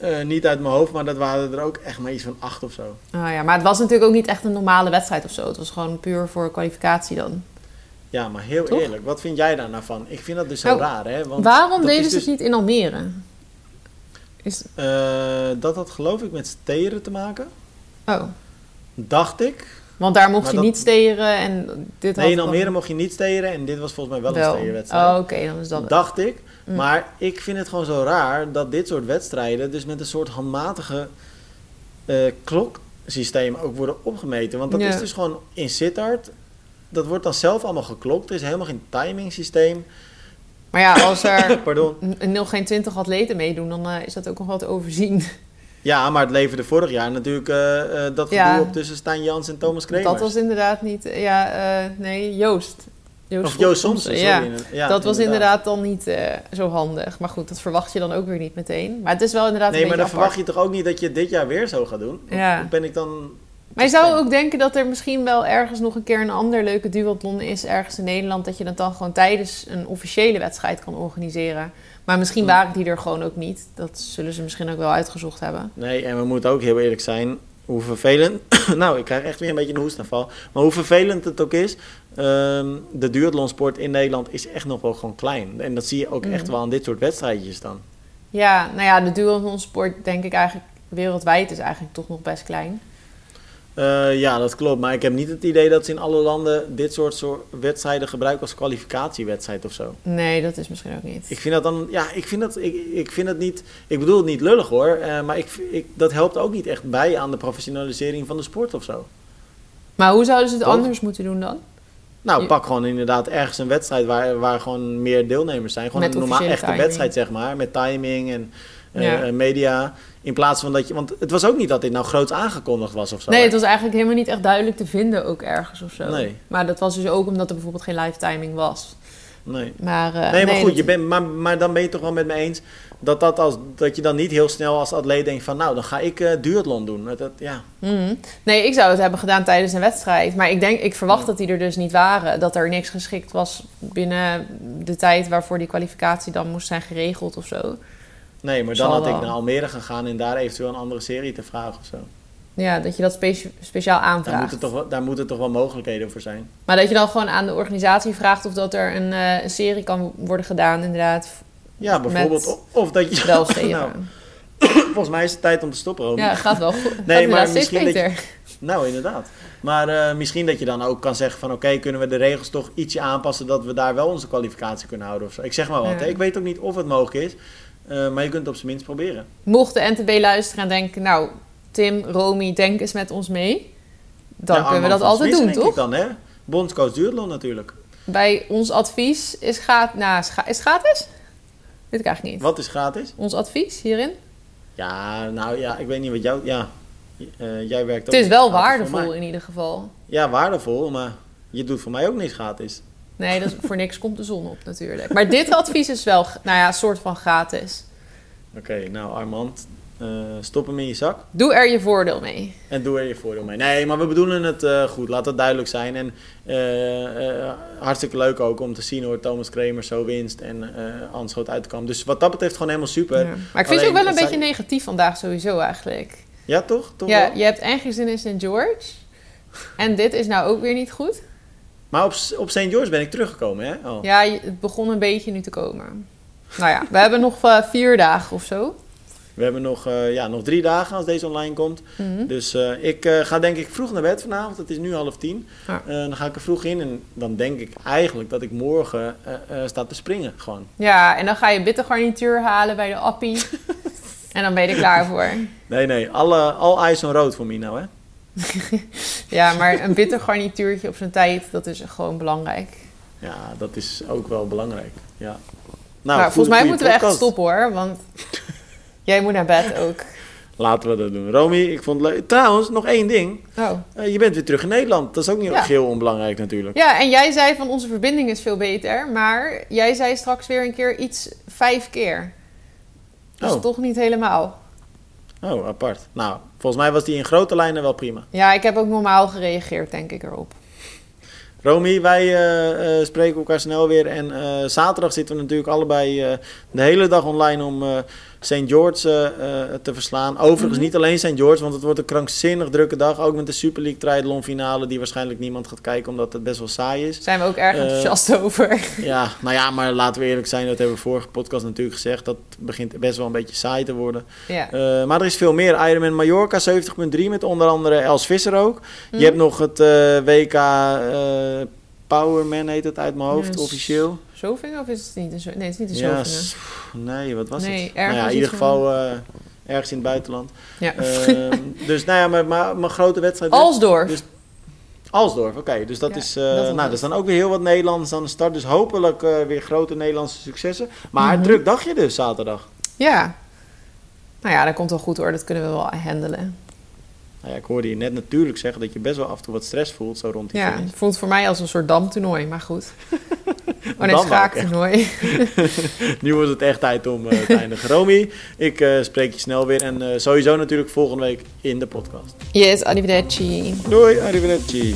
eh, niet uit mijn hoofd, maar dat waren er ook echt maar iets van acht of zo. Ah ja, maar het was natuurlijk ook niet echt een normale wedstrijd of zo. Het was gewoon puur voor kwalificatie dan. Ja, maar heel Toch? eerlijk, wat vind jij daar nou van? Ik vind dat dus zo Nou, raar, hè? Want Waarom deden ze dus- het niet in Almere? Is, Eh, dat had geloof ik met steren te maken. oh, Dacht ik. Want daar mocht Maar je dat- niet steren en dit Nee, in dan- Almere mocht je niet steren. En dit was volgens mij wel, een Oh, sterenwedstrijd. oké, dan is dat... Dacht ik. Mm. Maar ik vind het gewoon zo raar dat dit soort wedstrijden dus met een soort handmatige eh, kloksysteem ook worden opgemeten. Want dat Ja. is dus gewoon in Sittard. Dat wordt dan zelf allemaal geklokt. Er is helemaal geen timing systeem. Maar ja, als er Pardon. nog geen 20 atleten meedoen, dan eh, is dat ook nog wat te overzien. Ja, maar het leverde vorig jaar natuurlijk eh, eh, dat gedoe Ja. op tussen Stijn Jans en Thomas Kremers. Dat was inderdaad niet... Ja, eh, nee, Joost. of Joost Soms, ja. sorry. Ja, dat was inderdaad dan niet zo handig. Maar goed, dat verwacht je dan ook weer niet meteen. Maar het is wel inderdaad Nee, een maar dan verwacht je toch ook niet dat je dit jaar weer zo gaat doen? Of Ja. Ben ik dan... Maar je zou ook denken dat er misschien wel ergens nog een keer een ander leuke duathlon is, ergens in Nederland, dat je dat dan gewoon tijdens een officiële wedstrijd kan organiseren. Maar misschien waren die er gewoon ook niet. Dat zullen ze misschien ook wel uitgezocht hebben. Nee, en we moeten ook heel eerlijk zijn. Hoe vervelend... nou, ik krijg echt weer een beetje een hoestaanval. Maar hoe vervelend het ook is... ehm, de duathlonsport in Nederland is echt nog wel gewoon klein. En dat zie je ook echt Mhm. wel aan dit soort wedstrijdjes dan. Ja, nou ja, de duathlonsport denk ik eigenlijk wereldwijd is eigenlijk toch nog best klein. Eh, ja, dat klopt. Maar ik heb niet het idee dat ze in alle landen dit soort, soort wedstrijden gebruiken als kwalificatiewedstrijd of zo. Nee, dat is misschien ook niet. Ik vind dat dan, ja, ik vind dat, ik, ik vind dat niet, ik bedoel het niet lullig hoor, eh, maar ik, ik, dat helpt ook niet echt bij aan de professionalisering van de sport of zo. Maar hoe zouden ze het Toch? anders moeten doen dan? Nou, pak gewoon inderdaad ergens een wedstrijd waar, waar gewoon meer deelnemers zijn. Gewoon Met een normaal echte timing. wedstrijd, zeg maar, met timing en Ja. eh, media. In plaats van dat je, want het was ook niet dat dit nou groots aangekondigd was of zo. Nee, het was eigenlijk helemaal niet echt duidelijk te vinden ook ergens of zo. Nee. Maar dat was dus ook omdat er bijvoorbeeld geen live timing was. nee. Maar, eh, Nee, maar goed, dat- je bent, maar, maar dan ben je toch wel met me eens dat, dat, als, dat je dan niet heel snel als atleet denkt van, nou, dan ga ik duathlon doen. Dat, dat- ja. Mhm. Nee, ik zou het hebben gedaan tijdens een wedstrijd. Maar ik denk, ik verwacht Ja. dat die er dus niet waren. Dat er niks geschikt was binnen de tijd waarvoor die kwalificatie dan moest zijn geregeld of zo. Nee, maar dan had ik naar Almere gegaan en daar eventueel een andere serie te vragen of zo. Ja, dat je dat spe- speciaal Daar aanvraagt. moeten, toch daar moeten toch wel mogelijkheden voor zijn. Maar dat je dan gewoon aan de organisatie vraagt of dat er een, eh, een serie kan worden gedaan, inderdaad. Ja, bijvoorbeeld. Of, of dat je... Wel nou, volgens mij is het tijd om te stoppen, ja, gaat wel goed. Nee, gaat maar misschien dat beter. Nou, inderdaad. Maar eh, misschien dat je dan ook kan zeggen van... oké, kunnen we de regels toch ietsje aanpassen... dat we daar wel onze kwalificatie kunnen houden of zo. Ik zeg maar wat. Ja. hè. Ik weet ook niet of het mogelijk is. Eh, maar je kunt het op zijn minst proberen. Mocht de NTB luisteren en denken, nou, Tim, Romy, denk eens met ons mee. Dan kunnen we dat altijd doen, denk toch? ik dan, hè? Bondscoach duathlon natuurlijk. Bij ons advies is gaat, nou, is gratis? Weet ik eigenlijk niet. Wat is gratis? Ons advies hierin? Ja, nou ja, ik weet niet wat jou... Ja, eh, jij werkt ook Het is wel waardevol in ieder geval. Ja, waardevol, maar je doet voor mij ook niks gratis. Nee, dat is, voor niks komt de zon op natuurlijk. Maar dit advies is wel, nou ja, soort van gratis. Oké, nou Armand, eh, stop hem in je zak. Doe er je voordeel mee. En doe er je voordeel mee. Nee, maar we bedoelen het eh, goed. Laat het duidelijk zijn. En eh, hartstikke leuk ook om te zien hoe Thomas Kramer zo winst. En eh Hans Schoot uitkwam. Dus wat dat betreft gewoon helemaal super. Ja. Ja, Maar ik vind het ook wel Alleen, een beetje negatief vandaag sowieso eigenlijk. toch? toch Ja, wel? je hebt en gezin in St. George. En dit is nou ook weer niet goed. Maar op, op St. George ben ik teruggekomen, hè? Oh. Ja, het begon een beetje nu te komen. Nou ja, we hebben nog eh, vier dagen of zo. We hebben nog, eh, ja, nog drie dagen als deze online komt. Mhm. Dus eh, ik ga denk ik vroeg naar bed vanavond. Het is nu half tien. Dan ga ik er vroeg in. En dan denk ik eigenlijk dat ik morgen sta te springen. Gewoon. Ja, en dan ga je bittergarnituur halen bij de appie. en dan ben je er klaar voor. Nee, nee. Alle, al ijs en rood voor mij nou, hè? Ja, maar een bittergarnituurtje op zijn tijd, dat is gewoon belangrijk. Ja, dat is ook wel belangrijk. Ja. Nou, maar goede- volgens mij moeten we echt stoppen hoor, want jij moet naar bed ook. Laten we dat doen. Romy, ik vond het leuk. Trouwens, nog één ding. Oh. Eh, je bent weer terug in Nederland. Dat is ook niet Ja. heel onbelangrijk natuurlijk. Ja, en jij zei van onze verbinding is veel beter, maar jij zei straks weer een keer iets vijf keer. Dus Oh. toch niet helemaal. Oh, apart. Nou, volgens mij was die in grote lijnen wel prima. Ja, ik heb ook normaal gereageerd, denk ik erop. Romy, wij eh, eh, spreken elkaar snel weer. En eh, zaterdag zitten we natuurlijk allebei de hele dag online om St. George te verslaan. Overigens Mhm. niet alleen St. George, want het wordt een krankzinnig drukke dag. Ook met de Super League triathlon finale, die waarschijnlijk niemand gaat kijken omdat het best wel saai is. Zijn we ook erg enthousiast over. Ja, nou ja, maar laten we eerlijk zijn, dat hebben we vorige podcast natuurlijk gezegd. Dat begint best wel een beetje saai te worden. ja. Eh, maar er is veel meer. Ironman Mallorca 70.3 met onder andere Els Visser ook. Mhm. Je hebt nog het WK Powerman heet het uit mijn hoofd, officieel. Zovingen of is het niet? Een zo- nee, het is niet een Ja, nee, wat was Nee, het? Nou ja, in ieder geval eh, ergens in het buitenland. Ja. Ehm, dus nou ja, maar, maar, maar grote wedstrijd. Alsdorf. Dus- Alsdorf, oké. dus dat Ja, is. eh, dat was nou, het. er staan ook weer heel wat Nederlanders aan de start. Dus hopelijk eh, weer grote Nederlandse successen. Maar Mhm. druk dagje dus zaterdag. Ja. Nou ja, dat komt wel goed hoor. Dat kunnen we wel handelen. Nou ja, ik hoorde je net natuurlijk zeggen dat je best wel af en toe wat stress voelt zo rond die Ja, finish. het voelt voor mij als een soort damtoernooi, maar goed. Oh nee, Dan schaaktoernooi. Nu wordt het echt tijd om eh, te eindigen. Romy, ik eh, spreek je snel weer. En eh, sowieso natuurlijk volgende week in de podcast. Yes, arrivederci. Doei, arrivederci.